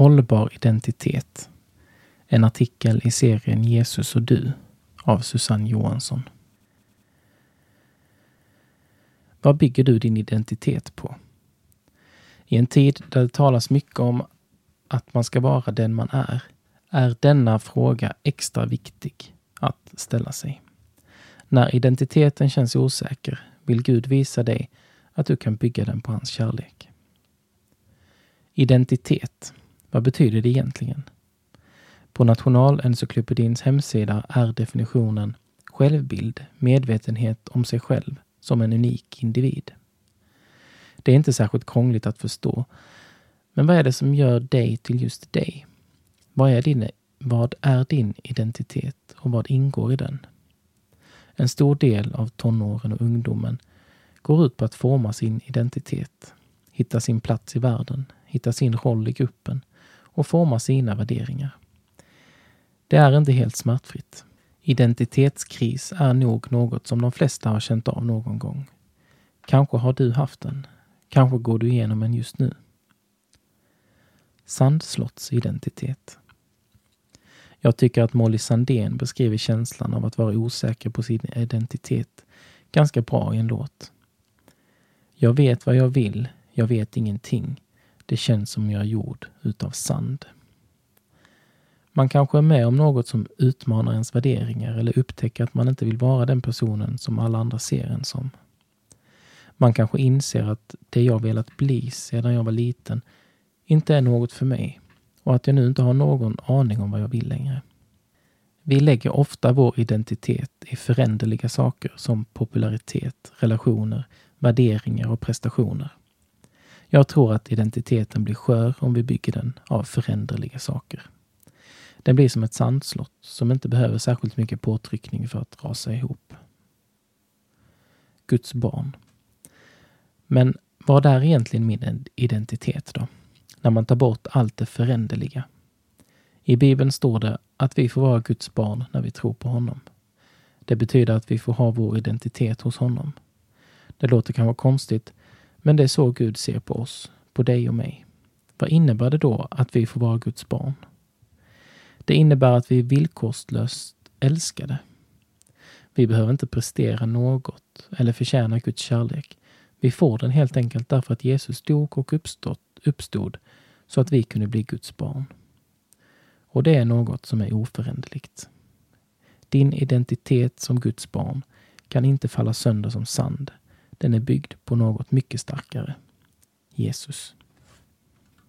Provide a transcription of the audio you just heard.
Hållbar identitet. En artikel i serien Jesus och du av Susanne Johansson. Vad bygger du din identitet på? I en tid där det talas mycket om att man ska vara den man är, är denna fråga extra viktig att ställa sig. När identiteten känns osäker vill Gud visa dig att du kan bygga den på hans kärlek. Identitet, vad betyder det egentligen? På Nationalencyklopedins hemsida är definitionen självbild, medvetenhet om sig själv som en unik individ. Det är inte särskilt krångligt att förstå. Men vad är det som gör dig till just dig? Vad är din, vad är din identitet och vad ingår i den? En stor del av tonåren och ungdomen går ut på att forma sin identitet, hitta sin plats i världen, hitta sin roll i gruppen och forma sina värderingar. Det är inte helt smärtfritt. Identitetskris är nog något som de flesta har känt av någon gång. Kanske har du haft den. Kanske går du igenom en just nu. Sandslotts identitet. Jag tycker att Molly Sandén beskriver känslan av att vara osäker på sin identitet ganska bra i en låt. Jag vet vad jag vill, jag vet ingenting. Det känns som jag är gjord utav sand. Man kanske är med om något som utmanar ens värderingar eller upptäcker att man inte vill vara den personen som alla andra ser en som. Man kanske inser att det jag velat bli sedan jag var liten inte är något för mig och att jag nu inte har någon aning om vad jag vill längre. Vi lägger ofta vår identitet i föränderliga saker som popularitet, relationer, värderingar och prestationer. Jag tror att identiteten blir skör om vi bygger den av föränderliga saker. Den blir som ett sandslott som inte behöver särskilt mycket påtryckning för att rasa ihop. Guds barn. Men vad är egentligen min identitet då? När man tar bort allt det föränderliga. I Bibeln står det att vi får vara Guds barn när vi tror på honom. Det betyder att vi får ha vår identitet hos honom. Det låter kanske konstigt, men det är så Gud ser på oss, på dig och mig. Vad innebär det då att vi får vara Guds barn? Det innebär att vi är villkorslöst älskade. Vi behöver inte prestera något eller förtjäna Guds kärlek. Vi får den helt enkelt därför att Jesus dog och uppstod, uppstod så att vi kunde bli Guds barn. Och det är något som är oföränderligt. Din identitet som Guds barn kan inte falla sönder som sand. Den är byggd på något mycket starkare. Jesus.